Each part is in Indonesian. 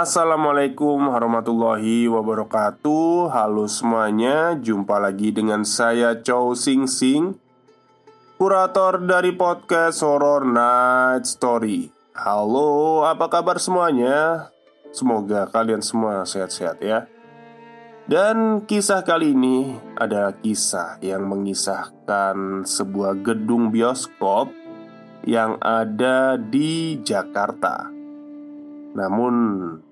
Assalamualaikum warahmatullahi wabarakatuh. Halo semuanya Jumpa lagi dengan saya Chow Sing Sing Kurator dari podcast Horror Night Story. Halo, apa kabar semuanya? Semoga kalian semua sehat-sehat ya. Dan kisah kali ini ada kisah yang mengisahkan sebuah gedung bioskop Yang ada di Jakarta namun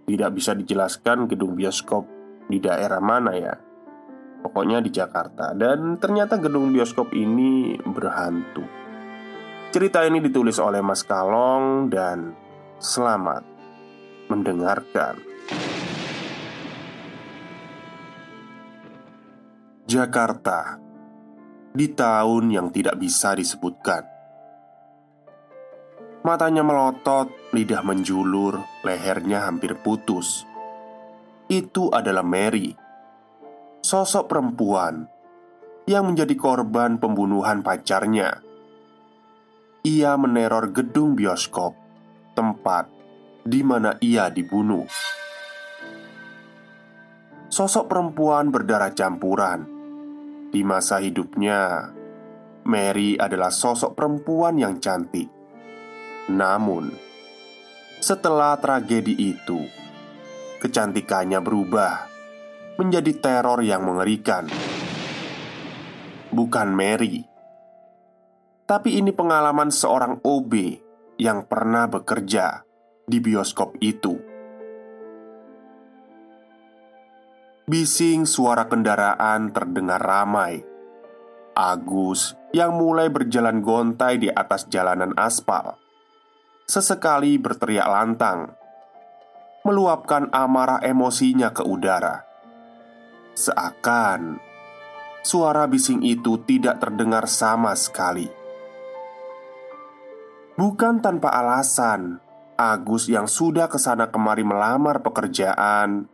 tidak bisa dijelaskan gedung bioskop di daerah mana ya. Pokoknya di Jakarta. Dan ternyata gedung bioskop ini berhantu. Cerita ini ditulis oleh Mas Kalong dan selamat mendengarkan. Jakarta Di tahun yang tidak bisa disebutkan Matanya melotot, lidah menjulur, lehernya hampir putus. Itu adalah Mary, sosok perempuan yang menjadi korban pembunuhan pacarnya. Ia meneror gedung bioskop, tempat di mana ia dibunuh. Sosok perempuan berdarah campuran di masa hidupnya. Mary adalah sosok perempuan yang cantik namun, setelah tragedi itu, kecantikannya berubah menjadi teror yang mengerikan. Bukan Mary, tapi ini pengalaman seorang OB yang pernah bekerja di bioskop itu. Bising suara kendaraan terdengar ramai. Agus yang mulai berjalan gontai di atas jalanan aspal sesekali berteriak lantang, meluapkan amarah emosinya ke udara. Seakan suara bising itu tidak terdengar sama sekali. Bukan tanpa alasan, Agus yang sudah ke sana kemari melamar pekerjaan,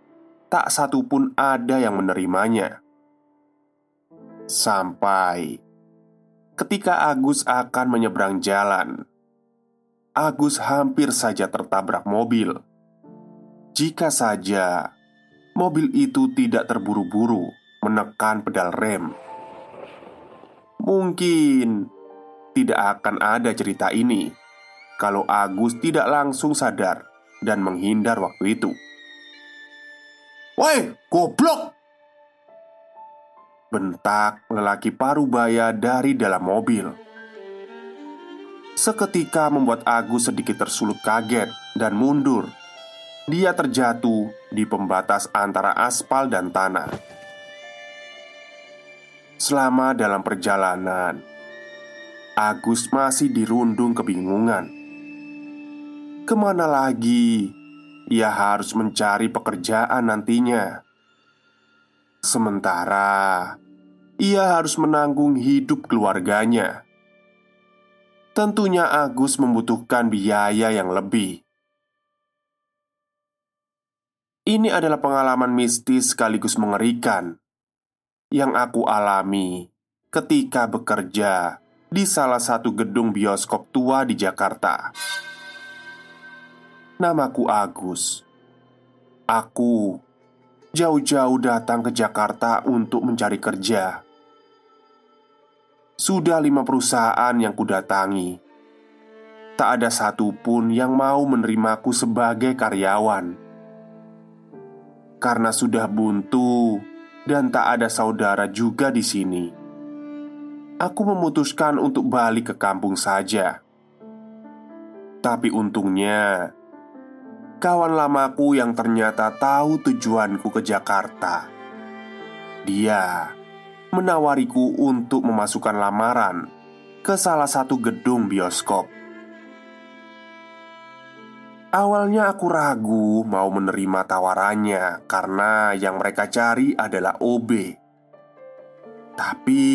tak satu pun ada yang menerimanya. Sampai ketika Agus akan menyeberang jalan, Agus hampir saja tertabrak mobil. Jika saja mobil itu tidak terburu-buru menekan pedal rem, mungkin tidak akan ada cerita ini kalau Agus tidak langsung sadar dan menghindar waktu itu. "Woi, goblok!" bentak lelaki parubaya dari dalam mobil seketika membuat Agus sedikit tersulut kaget dan mundur. Dia terjatuh di pembatas antara aspal dan tanah. Selama dalam perjalanan, Agus masih dirundung kebingungan. Ke mana lagi ia harus mencari pekerjaan nantinya? Sementara ia harus menanggung hidup keluarganya. Tentunya Agus membutuhkan biaya yang lebih. Ini adalah pengalaman mistis sekaligus mengerikan yang aku alami ketika bekerja di salah satu gedung bioskop tua di Jakarta. Namaku Agus. Aku jauh-jauh datang ke Jakarta untuk mencari kerja. Sudah lima perusahaan yang kudatangi. Tak ada satupun yang mau menerimaku sebagai karyawan. Karena sudah buntu dan tak ada saudara juga di sini Aku memutuskan untuk balik ke kampung saja. Tapi untungnya Kawan lamaku yang ternyata tahu tujuanku ke Jakarta Dia menawariku untuk memasukkan lamaran ke salah satu gedung bioskop. Awalnya aku ragu mau menerima tawarannya karena yang mereka cari adalah OB. Tapi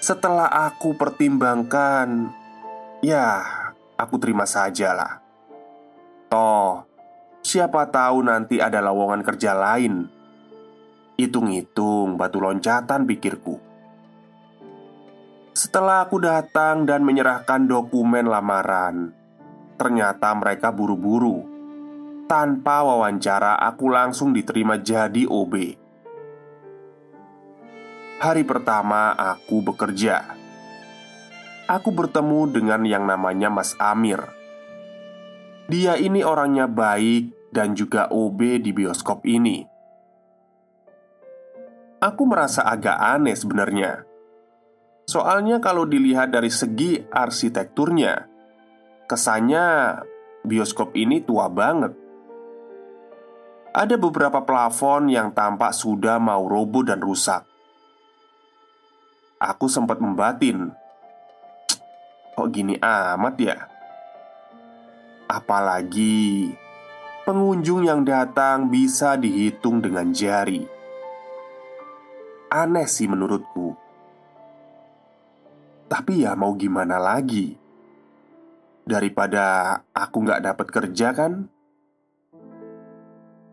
setelah aku pertimbangkan, ya aku terima sajalah. Toh, siapa tahu nanti ada lowongan kerja lain. Hitung-hitung batu loncatan pikirku. Setelah aku datang dan menyerahkan dokumen lamaran, Ternyata mereka buru-buru. Tanpa wawancara aku langsung diterima jadi OB Hari pertama aku bekerja. Aku bertemu dengan yang namanya Mas Amir. Dia ini orangnya baik dan juga OB di bioskop ini Aku merasa agak aneh sebenarnya Soalnya kalau dilihat dari segi arsitekturnya Kesannya bioskop ini tua banget. Ada beberapa plafon yang tampak sudah mau roboh dan rusak. Aku sempat membatin, "Kok gini amat ya?" Apalagi pengunjung yang datang bisa dihitung dengan jari. Aneh sih menurutku. Tapi ya mau gimana lagi? Daripada aku nggak dapat kerja kan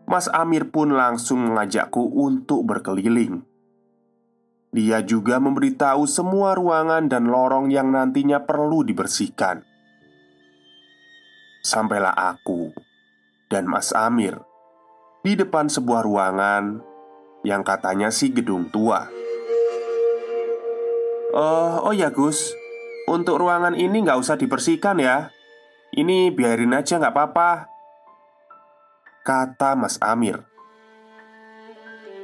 Mas Amir pun langsung mengajakku untuk berkeliling Dia juga memberitahu semua ruangan dan lorong yang nantinya perlu dibersihkan Sampailah aku dan Mas Amir Di depan sebuah ruangan Yang katanya sih gedung tua. Oh, oh ya Gus. Untuk ruangan ini nggak usah dibersihkan ya. Ini biarin aja nggak apa-apa. Kata Mas Amir.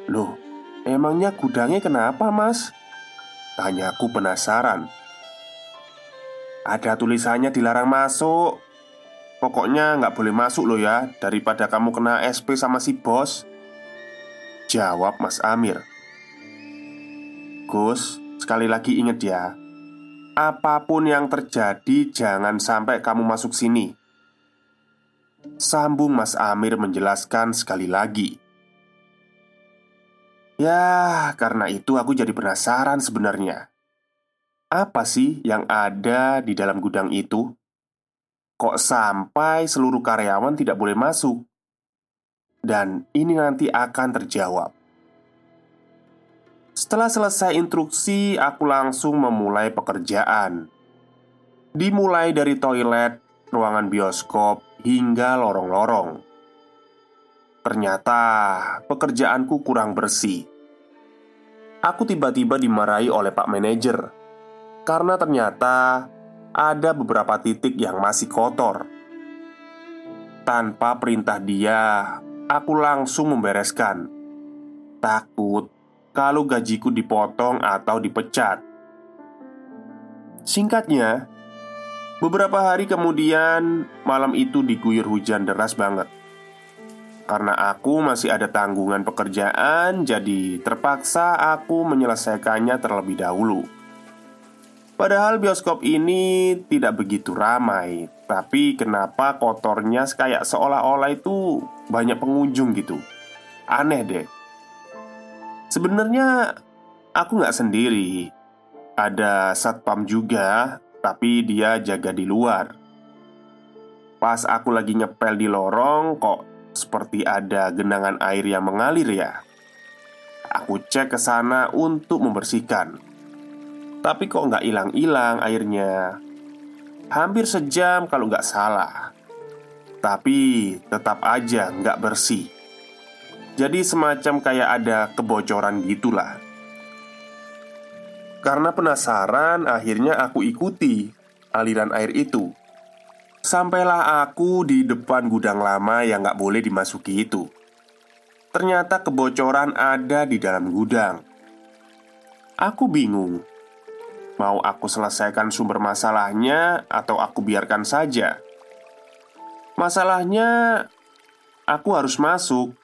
Loh, emangnya gudangnya kenapa mas? Tanyaku penasaran. Ada tulisannya dilarang masuk. Pokoknya nggak boleh masuk loh ya Daripada kamu kena SP sama si bos Jawab Mas Amir Gus, sekali lagi inget ya Apa pun yang terjadi, jangan sampai kamu masuk sini. Sambung Mas Amir menjelaskan sekali lagi. Ya, karena itu aku jadi penasaran sebenarnya. Apa sih yang ada di dalam gudang itu? Kok sampai seluruh karyawan tidak boleh masuk? Dan ini nanti akan terjawab. Setelah selesai instruksi, aku langsung memulai pekerjaan. Dimulai dari toilet, ruangan bioskop, hingga lorong-lorong. Ternyata pekerjaanku kurang bersih. Aku tiba-tiba dimarahi oleh Pak Manajer karena ternyata ada beberapa titik yang masih kotor. Tanpa perintah dia, aku langsung membereskan. Takut kalau gajiku dipotong atau dipecat. Singkatnya, beberapa hari kemudian malam itu diguyur hujan deras banget. Karena aku masih ada tanggungan pekerjaan, jadi terpaksa aku menyelesaikannya terlebih dahulu. Padahal bioskop ini tidak begitu ramai, tapi kenapa kotornya kayak seolah-olah itu banyak pengunjung gitu? Aneh deh. Sebenarnya aku nggak sendiri. Ada satpam juga Tapi dia jaga di luar. Pas aku lagi ngepel di lorong Kok seperti ada genangan air yang mengalir ya? Aku cek ke sana untuk membersihkan Tapi kok nggak hilang-hilang airnya? Hampir sejam kalau nggak salah. Tapi tetap aja nggak bersih. Jadi semacam kayak ada kebocoran gitulah. Karena penasaran akhirnya aku ikuti aliran air itu. Sampailah aku di depan gudang lama yang gak boleh dimasuki itu. Ternyata kebocoran ada di dalam gudang. Aku bingung Mau aku selesaikan sumber masalahnya atau aku biarkan saja Masalahnya Aku harus masuk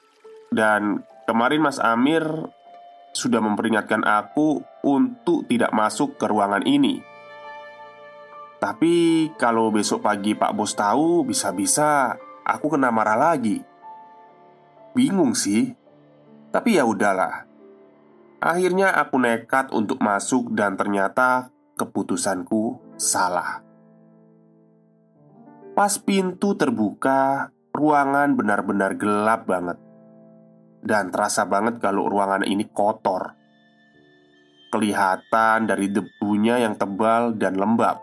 dan kemarin Mas Amir sudah memperingatkan aku untuk tidak masuk ke ruangan ini. Tapi kalau besok pagi Pak Bos tahu, bisa-bisa aku kena marah lagi. Bingung sih, tapi ya udahlah. Akhirnya aku nekat untuk masuk dan ternyata keputusanku salah. Pas pintu terbuka, ruangan benar-benar gelap banget. Dan terasa banget kalau ruangan ini kotor. Kelihatan dari debunya yang tebal dan lembab.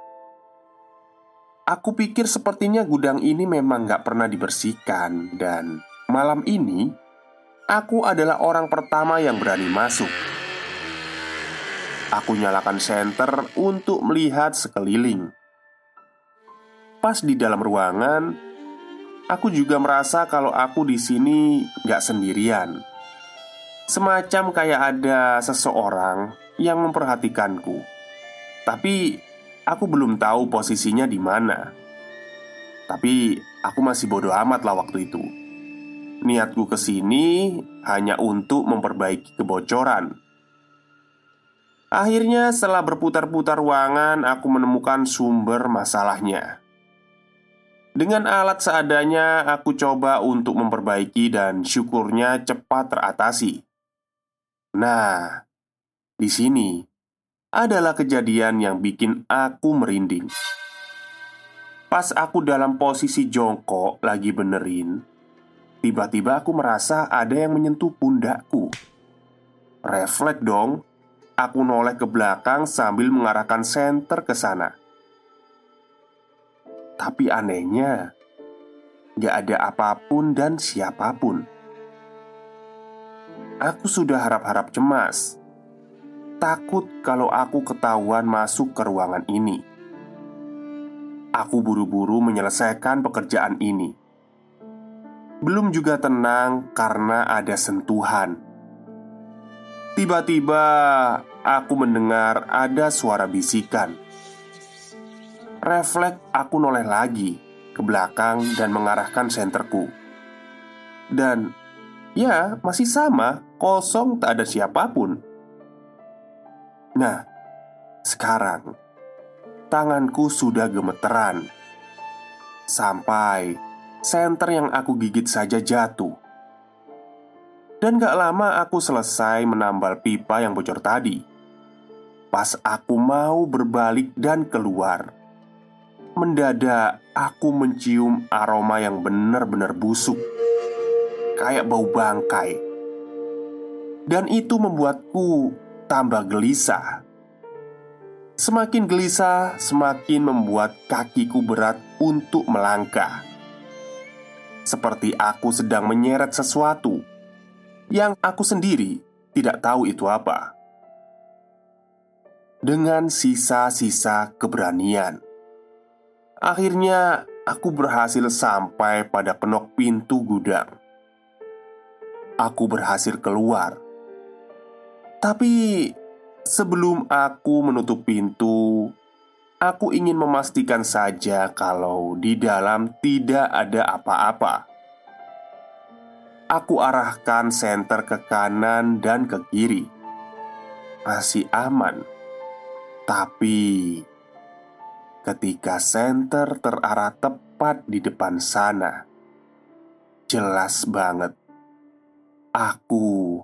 Aku pikir sepertinya gudang ini memang gak pernah dibersihkan Dan malam ini Aku adalah orang pertama yang berani masuk Aku nyalakan senter untuk melihat sekeliling Pas di dalam ruangan Aku juga merasa kalau aku di sini gak sendirian Semacam kayak ada seseorang yang memperhatikanku Tapi Aku belum tahu posisinya di mana. Tapi aku masih bodoh amat lah waktu itu. Niatku ke sini hanya untuk memperbaiki kebocoran. Akhirnya, setelah berputar-putar ruangan, aku menemukan sumber masalahnya. Dengan alat seadanya, aku coba untuk memperbaiki, dan syukurnya cepat teratasi. Nah, di sini adalah kejadian yang bikin aku merinding. Pas aku dalam posisi jongkok lagi benerin, tiba-tiba aku merasa ada yang menyentuh pundakku. Refleks dong, aku noleh ke belakang sambil mengarahkan senter ke sana. Tapi anehnya, gak ada apa pun dan siapa pun. Aku sudah harap-harap cemas takut kalau aku ketahuan masuk ke ruangan ini. Aku buru-buru menyelesaikan pekerjaan ini. Belum juga tenang karena ada sentuhan. Tiba-tiba aku mendengar ada suara bisikan. Refleks aku noleh lagi ke belakang dan mengarahkan senterku. Dan ya, masih sama, kosong tak ada siapa pun. Nah, sekarang tanganku sudah gemeteran sampai senter yang aku gigit saja jatuh. Dan gak lama aku selesai menambal pipa yang bocor tadi. Pas aku mau berbalik dan keluar, mendadak aku mencium aroma yang benar-benar busuk, kayak bau bangkai, dan itu membuatku tambah gelisah. Semakin gelisah, semakin membuat kakiku berat untuk melangkah. Seperti aku sedang menyeret sesuatu yang aku sendiri tidak tahu itu apa. Dengan sisa-sisa keberanian, akhirnya aku berhasil sampai pada penok pintu gudang. Aku berhasil keluar tapi sebelum aku menutup pintu, aku ingin memastikan saja kalau di dalam tidak ada apa-apa. Aku arahkan senter ke kanan dan ke kiri. Masih aman. Tapi ketika senter terarah tepat di depan sana, jelas banget aku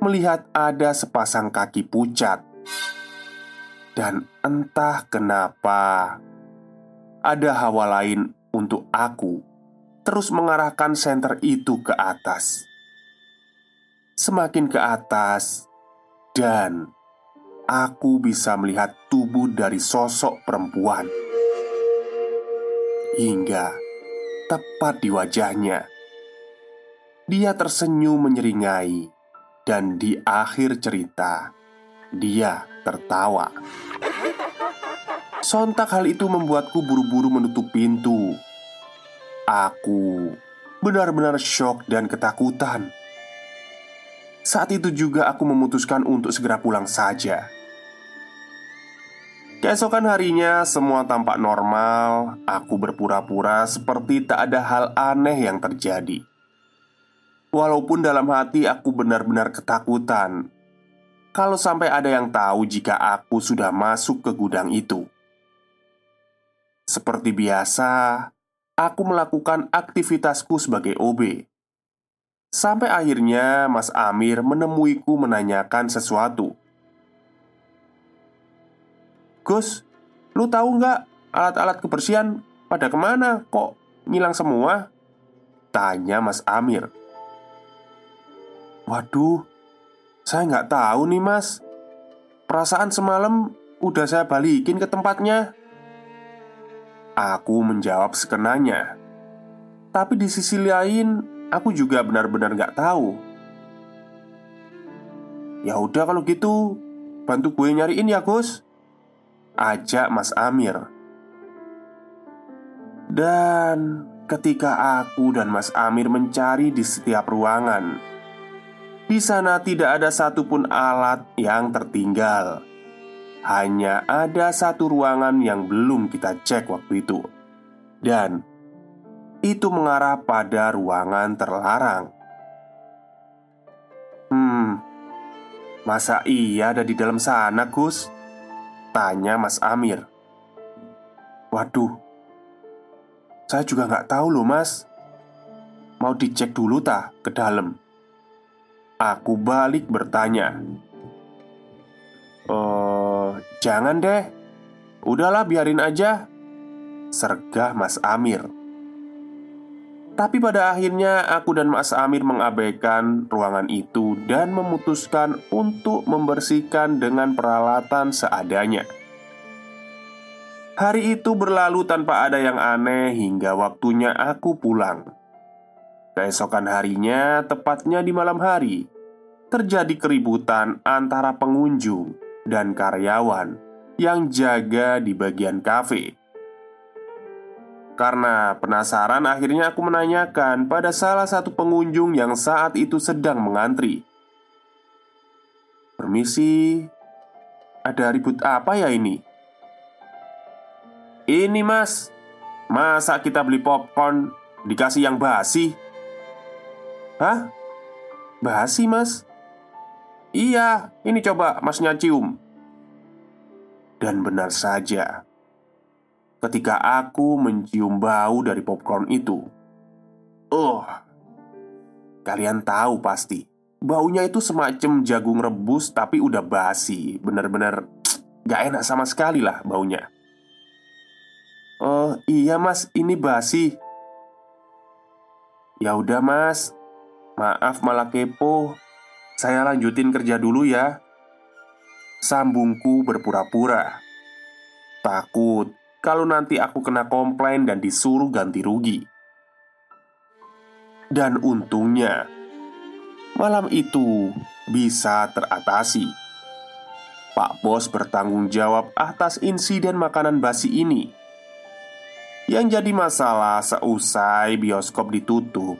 melihat ada sepasang kaki pucat, dan entah kenapa ada hawa lain untuk aku terus mengarahkan senter itu ke atas. Semakin ke atas, dan aku bisa melihat tubuh dari sosok perempuan hingga tepat di wajahnya. Dia tersenyum menyeringai dan di akhir cerita, dia tertawa. Sontak hal itu membuatku buru-buru menutup pintu. Aku benar-benar shock dan ketakutan. Saat itu juga aku memutuskan untuk segera pulang saja. Keesokan harinya, semua tampak normal. Aku berpura-pura seperti tak ada hal aneh yang terjadi. Walaupun dalam hati aku benar-benar ketakutan Kalau sampai ada yang tahu jika aku sudah masuk ke gudang itu Seperti biasa aku melakukan aktivitasku sebagai OB. Sampai akhirnya Mas Amir menemuiku menanyakan sesuatu. Gus, lu tahu nggak alat-alat kebersihan pada ke mana? Kok ngilang semua? Tanya Mas Amir. Waduh, saya nggak tahu nih mas. Perasaan semalam udah saya balikin ke tempatnya. Aku menjawab sekenanya. Tapi di sisi lain Aku juga benar-benar nggak tahu. Ya udah kalau gitu Bantu gue nyariin ya Gus. Ajak Mas Amir. Dan ketika aku dan Mas Amir mencari di setiap ruangan di sana tidak ada satupun alat yang tertinggal. Hanya ada satu ruangan yang belum kita cek waktu itu, dan itu mengarah pada ruangan terlarang. Hmm, masa iya ada di dalam sana, Gus? Tanya Mas Amir. Waduh, saya juga nggak tahu loh, Mas. Mau dicek dulu tak ke dalam? Aku balik bertanya. Eh, jangan deh. Udahlah biarin aja Sergah Mas Amir. Tapi pada akhirnya aku dan Mas Amir mengabaikan ruangan itu Dan memutuskan untuk membersihkan dengan peralatan seadanya. Hari itu berlalu tanpa ada yang aneh hingga waktunya aku pulang Keesokan harinya, tepatnya di malam hari, terjadi keributan antara pengunjung dan karyawan yang jaga di bagian kafe. Karena penasaran, akhirnya aku menanyakan pada salah satu pengunjung yang saat itu sedang mengantri. "Permisi, ada ribut apa ya ini?" "Ini, Mas, masa kita beli popcorn dikasih yang basi?" Hah? Basi mas? Iya, ini coba masnya cium. Dan benar saja Ketika aku mencium bau dari popcorn itu Oh Kalian tahu pasti Baunya itu semacam jagung rebus tapi udah basi. Bener-bener Gak enak sama sekali lah baunya. Oh iya mas ini basi. Ya udah mas Maaf malah kepo. Saya lanjutin kerja dulu ya. Sambungku berpura-pura. Takut kalau nanti aku kena komplain dan disuruh ganti rugi. Dan untungnya Malam itu bisa teratasi. Pak Bos bertanggung jawab atas insiden makanan basi ini. Yang jadi masalah seusai bioskop ditutup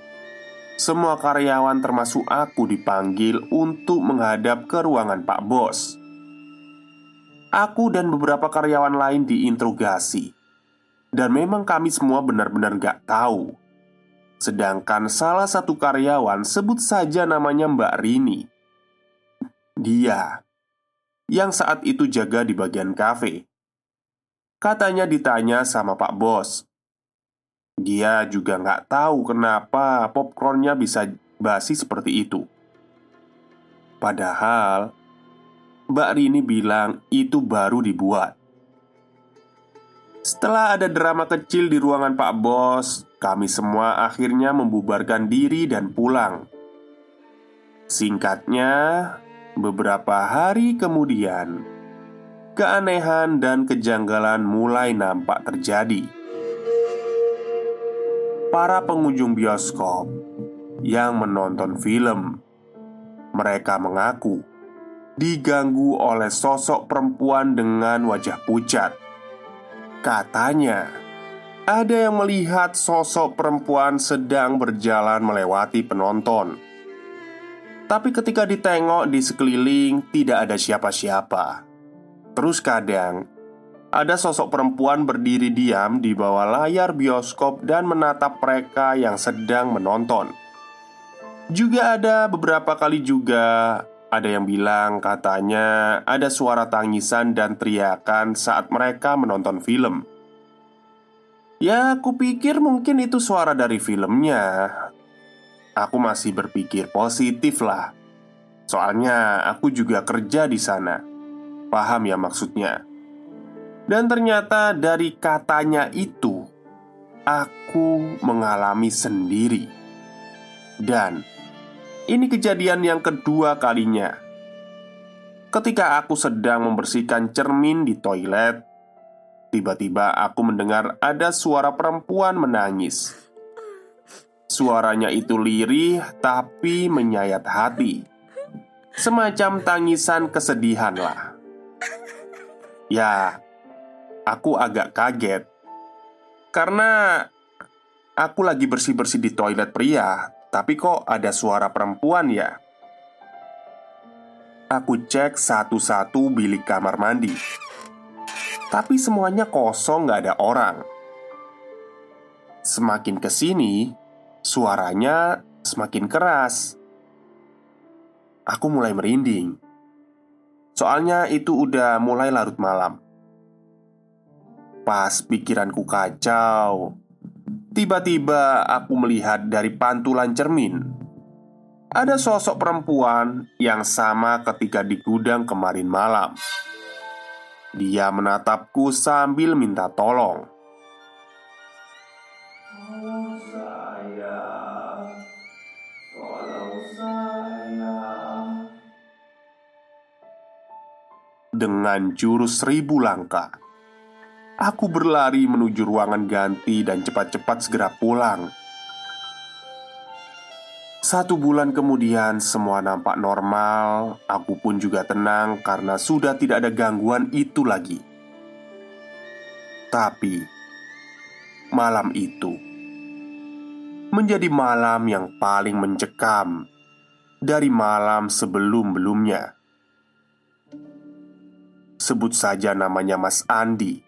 semua karyawan termasuk aku dipanggil untuk menghadap ke ruangan Pak Bos. Aku dan beberapa karyawan lain diinterogasi Dan memang kami semua benar-benar gak tahu. Sedangkan salah satu karyawan sebut saja namanya Mbak Rini. Dia Yang saat itu jaga di bagian kafe. Katanya ditanya sama Pak Bos dia juga nggak tahu kenapa popcornnya bisa basi seperti itu. Padahal Mbak Rini bilang itu baru dibuat. Setelah ada drama kecil di ruangan Pak Bos, kami semua akhirnya membubarkan diri dan pulang. Singkatnya, beberapa hari kemudian, keanehan dan kejanggalan mulai nampak terjadi para pengunjung bioskop yang menonton film. Mereka mengaku diganggu oleh sosok perempuan dengan wajah pucat. Katanya, ada yang melihat sosok perempuan sedang berjalan melewati penonton. Tapi ketika ditengok di sekeliling, tidak ada siapa-siapa. Terus kadang ada sosok perempuan berdiri diam di bawah layar bioskop dan menatap mereka yang sedang menonton. Juga ada beberapa kali juga ada yang bilang katanya ada suara tangisan dan teriakan saat mereka menonton film. Ya, aku pikir mungkin itu suara dari filmnya. Aku masih berpikir positif lah. Soalnya aku juga kerja di sana. Paham ya maksudnya? Dan ternyata dari katanya itu Aku mengalami sendiri. Dan Ini kejadian yang kedua kalinya. Ketika aku sedang membersihkan cermin di toilet Tiba-tiba aku mendengar ada suara perempuan menangis. Suaranya itu lirih tapi menyayat hati. Semacam tangisan kesedihan lah. Ya, aku agak kaget karena aku lagi bersih-bersih di toilet pria, tapi kok ada suara perempuan ya? Aku cek satu-satu bilik kamar mandi, tapi semuanya kosong, nggak ada orang. Semakin ke sini, suaranya semakin keras. Aku mulai merinding. Soalnya itu udah mulai larut malam. Pas pikiranku kacau, tiba-tiba aku melihat dari pantulan cermin ada sosok perempuan yang sama ketika di gudang kemarin malam. Dia menatapku sambil minta tolong. Tolong saya, tolong saya. Dengan jurus seribu langkah, Aku berlari menuju ruangan ganti dan cepat-cepat segera pulang. Satu bulan kemudian, semua nampak normal. Aku pun juga tenang karena sudah tidak ada gangguan itu lagi. Tapi malam itu menjadi malam yang paling mencekam dari malam sebelum-belumnya. Sebut saja namanya Mas Andi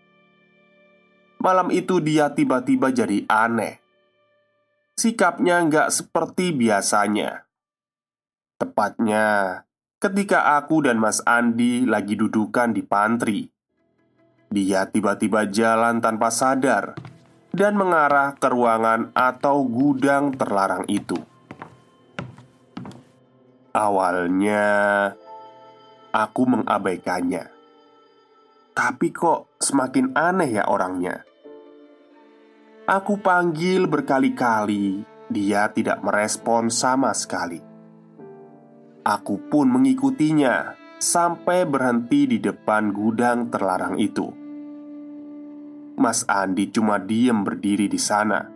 Malam itu dia tiba-tiba jadi aneh. Sikapnya nggak seperti biasanya. Tepatnya ketika aku dan Mas Andi lagi dudukan di pantry Dia tiba-tiba jalan tanpa sadar Dan mengarah ke ruangan atau gudang terlarang itu. Awalnya Aku mengabaikannya. Tapi kok semakin aneh ya orangnya Aku panggil berkali-kali, dia tidak merespon sama sekali. Aku pun mengikutinya sampai berhenti di depan gudang terlarang itu. Mas Andi cuma diem berdiri di sana.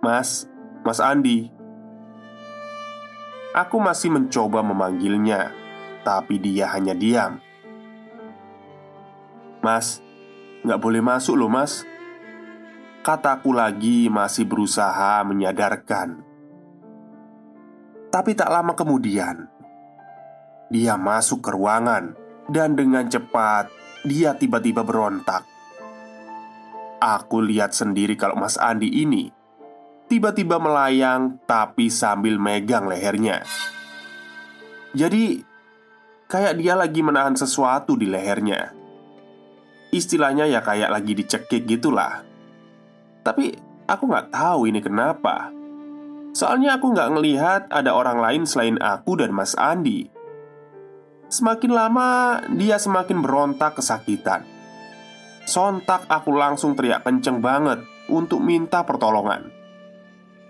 "Mas, Mas Andi." Aku masih mencoba memanggilnya, tapi dia hanya diam. "Mas, nggak boleh masuk loh, Mas." Kataku lagi masih berusaha menyadarkan. Tapi tak lama kemudian Dia masuk ke ruangan Dan dengan cepat Dia tiba-tiba berontak. Aku lihat sendiri kalau Mas Andi ini Tiba-tiba melayang Tapi sambil megang lehernya. Jadi Kayak dia lagi menahan sesuatu di lehernya. Istilahnya ya kayak lagi dicekik gitulah tapi aku nggak tahu ini kenapa. Soalnya aku nggak ngelihat ada orang lain selain aku dan Mas Andi. Semakin lama dia semakin berontak kesakitan. Sontak aku langsung teriak kenceng banget untuk minta pertolongan.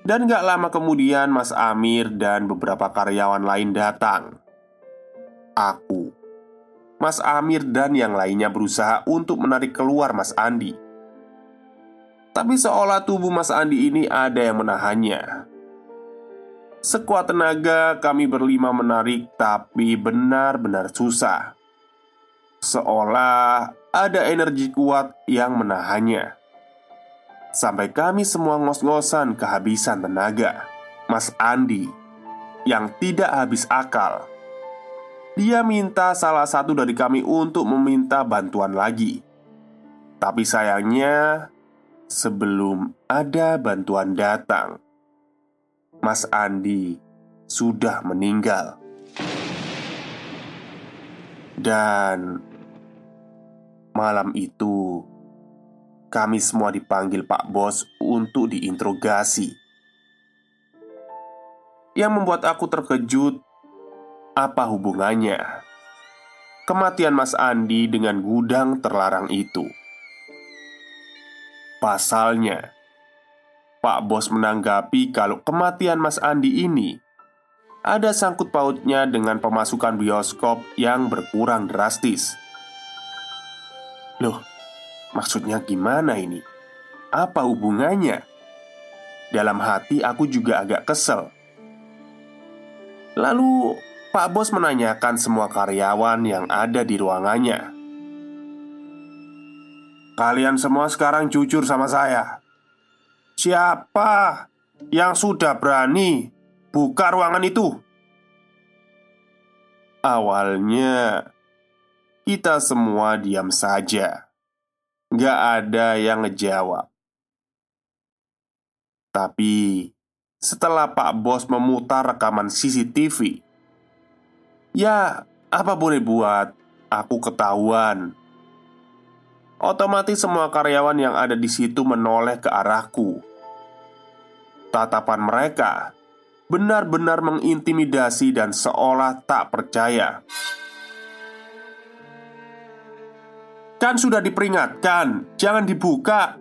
Dan gak lama kemudian Mas Amir dan beberapa karyawan lain datang. Aku Mas Amir dan yang lainnya berusaha untuk menarik keluar Mas Andi tapi seolah tubuh Mas Andi ini ada yang menahannya. Sekuat tenaga kami berlima menarik Tapi benar-benar susah. Seolah ada energi kuat yang menahannya. Sampai kami semua ngos-ngosan kehabisan tenaga Mas Andi Yang tidak habis akal. Dia minta salah satu dari kami untuk meminta bantuan lagi. Tapi sayangnya Sebelum ada bantuan datang, Mas Andi sudah meninggal, dan malam itu kami semua dipanggil Pak Bos untuk diinterogasi. Yang membuat aku terkejut, apa hubungannya kematian Mas Andi dengan gudang terlarang itu? Pasalnya, Pak Bos menanggapi kalau kematian Mas Andi ini ada sangkut pautnya dengan pemasukan bioskop yang berkurang drastis. Loh, maksudnya gimana ini? Apa hubungannya? Dalam hati aku juga agak kesel. Lalu Pak Bos menanyakan semua karyawan yang ada di ruangannya. Kalian semua sekarang jujur sama saya. Siapa yang sudah berani Buka ruangan itu. Awalnya, kita semua diam saja. Gak ada yang ngejawab. Tapi, setelah Pak Bos memutar rekaman CCTV, ya, apa boleh buat, aku ketahuan. Otomatis semua karyawan yang ada di situ menoleh ke arahku. Tatapan mereka benar-benar mengintimidasi dan seolah tak percaya. Kan sudah diperingatkan, jangan dibuka.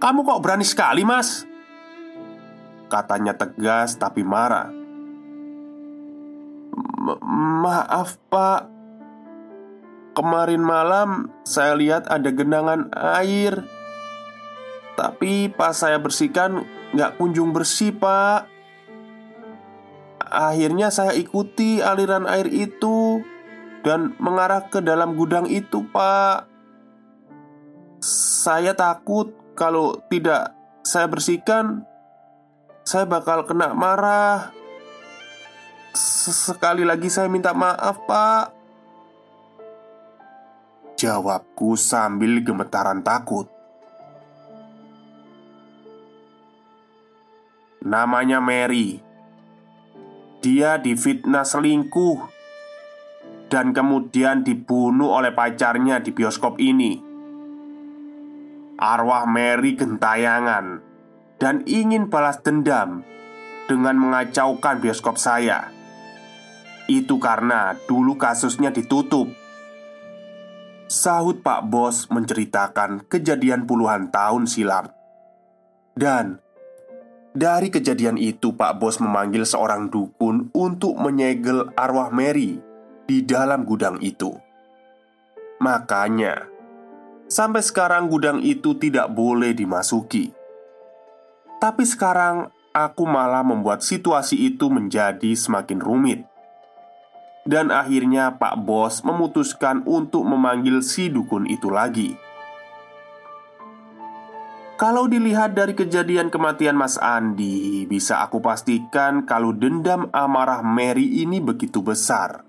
Kamu kok berani sekali, Mas? Katanya tegas tapi marah. Maaf, Pak. Kemarin malam saya lihat ada genangan air. Tapi pas saya bersihkan nggak kunjung bersih, Pak. Akhirnya saya ikuti aliran air itu dan mengarah ke dalam gudang itu, Pak. Saya takut kalau tidak saya bersihkan, saya bakal kena marah. Sekali lagi saya minta maaf, Pak. Jawabku sambil gemetaran takut. Namanya Mary dia difitnah selingkuh dan kemudian dibunuh oleh pacarnya di bioskop ini. Arwah Mary gentayangan dan ingin balas dendam dengan mengacaukan bioskop saya. Itu karena dulu kasusnya ditutup. Sahut Pak Bos menceritakan kejadian puluhan tahun silam. Dan dari kejadian itu, Pak Bos memanggil seorang dukun untuk menyegel arwah Mary di dalam gudang itu. Makanya, sampai sekarang gudang itu tidak boleh dimasuki. Tapi sekarang aku malah membuat situasi itu menjadi semakin rumit. Dan akhirnya Pak Bos memutuskan untuk memanggil si dukun itu lagi. Kalau dilihat dari kejadian kematian Mas Andi, bisa aku pastikan kalau dendam amarah Mary ini begitu besar.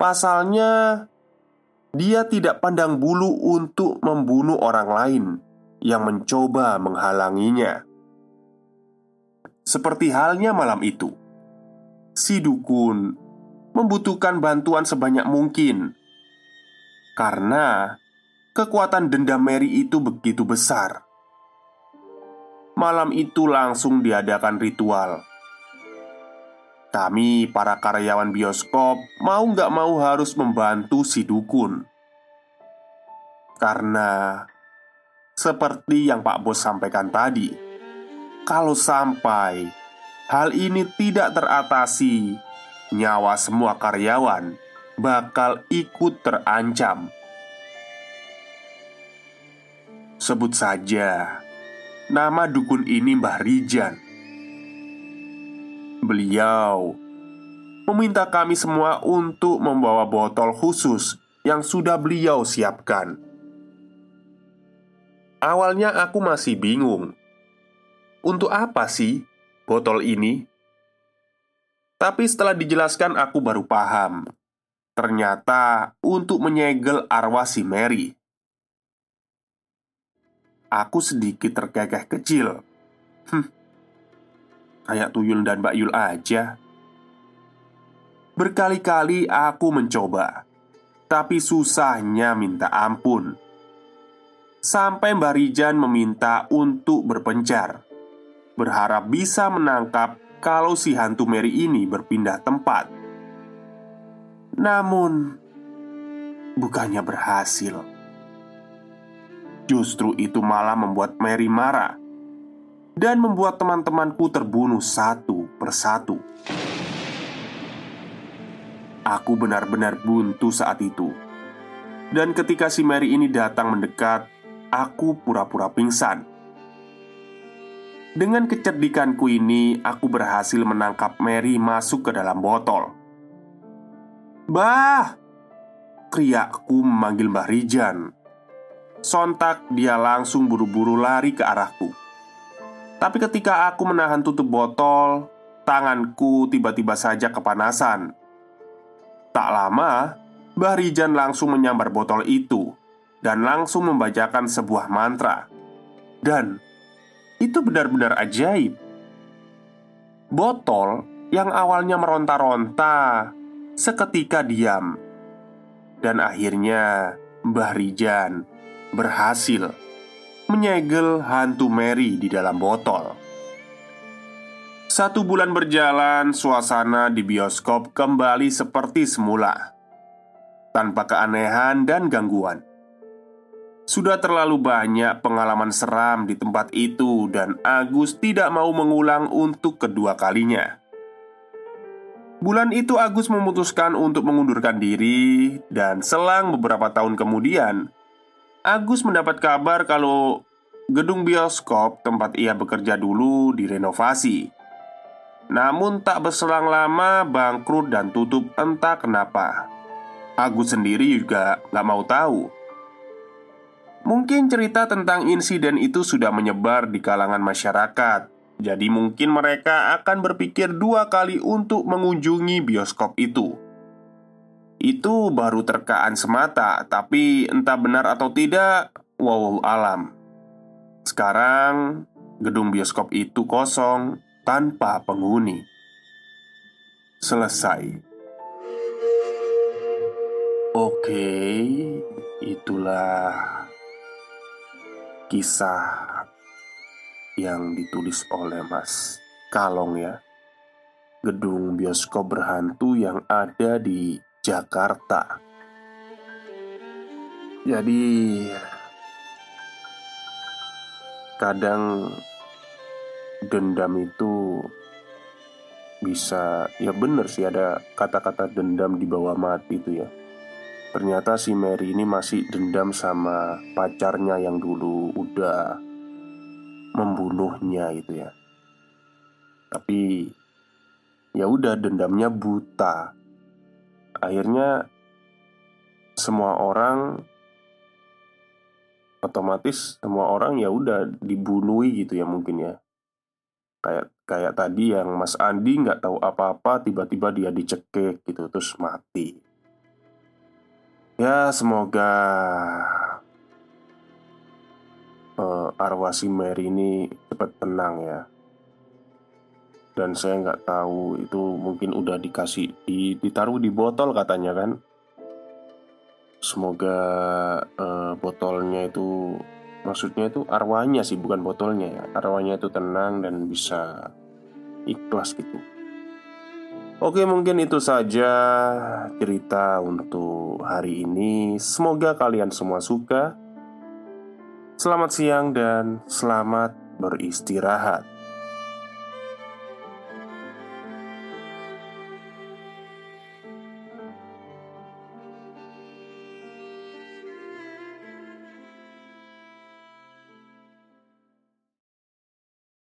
Pasalnya, dia tidak pandang bulu untuk membunuh orang lain yang mencoba menghalanginya. Seperti halnya malam itu, si dukun membutuhkan bantuan sebanyak mungkin. Karena kekuatan dendam Mary itu begitu besar. Malam itu langsung diadakan ritual. Kami para karyawan bioskop Mau nggak mau harus membantu si dukun. Karena Seperti yang Pak Bos sampaikan tadi Kalau sampai Hal ini tidak teratasi Nyawa semua karyawan Bakal ikut terancam Sebut saja Nama dukun ini Mbah Rijan Beliau meminta kami semua untuk membawa botol khusus yang sudah beliau siapkan. Awalnya aku masih bingung, untuk apa sih botol ini? Tapi setelah dijelaskan, aku baru paham. Ternyata untuk menyegel arwah si Mary. Aku sedikit terkekeh kecil. Hmm Kayak Tuyul dan Mbak Yul aja. Berkali-kali aku mencoba. Tapi susahnya minta ampun. Sampai Mbah Rijan meminta untuk berpencar. Berharap bisa menangkap kalau si hantu Mary ini berpindah tempat. Namun Bukannya berhasil. Justru itu malah membuat Mary marah Dan membuat teman-temanku terbunuh satu persatu. Aku benar-benar buntu saat itu. Dan ketika si Mary ini datang mendekat Aku pura-pura pingsan Dengan kecerdikanku ini Aku berhasil menangkap Mary masuk ke dalam botol Bah! Kriakku memanggil Mbah Rijan Sontak dia langsung buru-buru lari ke arahku Tapi ketika aku menahan tutup botol Tanganku tiba-tiba saja kepanasan Tak lama, Mbah Rijan langsung menyambar botol itu dan langsung membacakan sebuah mantra. Dan itu benar-benar ajaib. Botol yang awalnya meronta-ronta seketika diam. Dan akhirnya Mbah Rijan berhasil menyegel hantu Mary di dalam botol. Satu bulan berjalan, suasana di bioskop kembali seperti semula, tanpa keanehan dan gangguan. Sudah terlalu banyak pengalaman seram di tempat itu, dan Agus tidak mau mengulang untuk kedua kalinya. Bulan itu, Agus memutuskan untuk mengundurkan diri, dan selang beberapa tahun kemudian, Agus mendapat kabar kalau gedung bioskop tempat ia bekerja dulu direnovasi. Namun tak berselang lama bangkrut dan tutup entah kenapa. Agus sendiri juga gak mau tahu Mungkin cerita tentang insiden itu sudah menyebar di kalangan masyarakat Jadi mungkin mereka akan berpikir dua kali untuk mengunjungi bioskop itu Itu baru terkaan semata Tapi entah benar atau tidak Wow alam Sekarang gedung bioskop itu kosong tanpa penghuni. Selesai. Oke, itulah kisah yang ditulis oleh Mas Kalong ya. Gedung bioskop berhantu yang ada di Jakarta. Jadi kadang dendam itu bisa ya bener sih ada kata-kata dendam di bawah mati itu ya Ternyata si Mary ini masih dendam sama pacarnya yang dulu udah membunuhnya itu ya. Tapi ya udah dendamnya buta. Akhirnya semua orang otomatis semua orang ya udah dibunuhi gitu ya mungkin ya. Kayak kayak tadi yang Mas Andi nggak tahu apa-apa tiba-tiba dia dicekik gitu terus mati ya semoga uh, arwah si Mary ini cepat tenang ya. Dan saya nggak tahu itu mungkin udah dikasih di, ditaruh di botol katanya kan. Semoga uh, botolnya itu Maksudnya itu arwahnya sih bukan botolnya ya. Arwahnya itu tenang dan bisa ikhlas gitu Oke mungkin itu saja cerita untuk hari ini. Semoga kalian semua suka. Selamat siang dan selamat beristirahat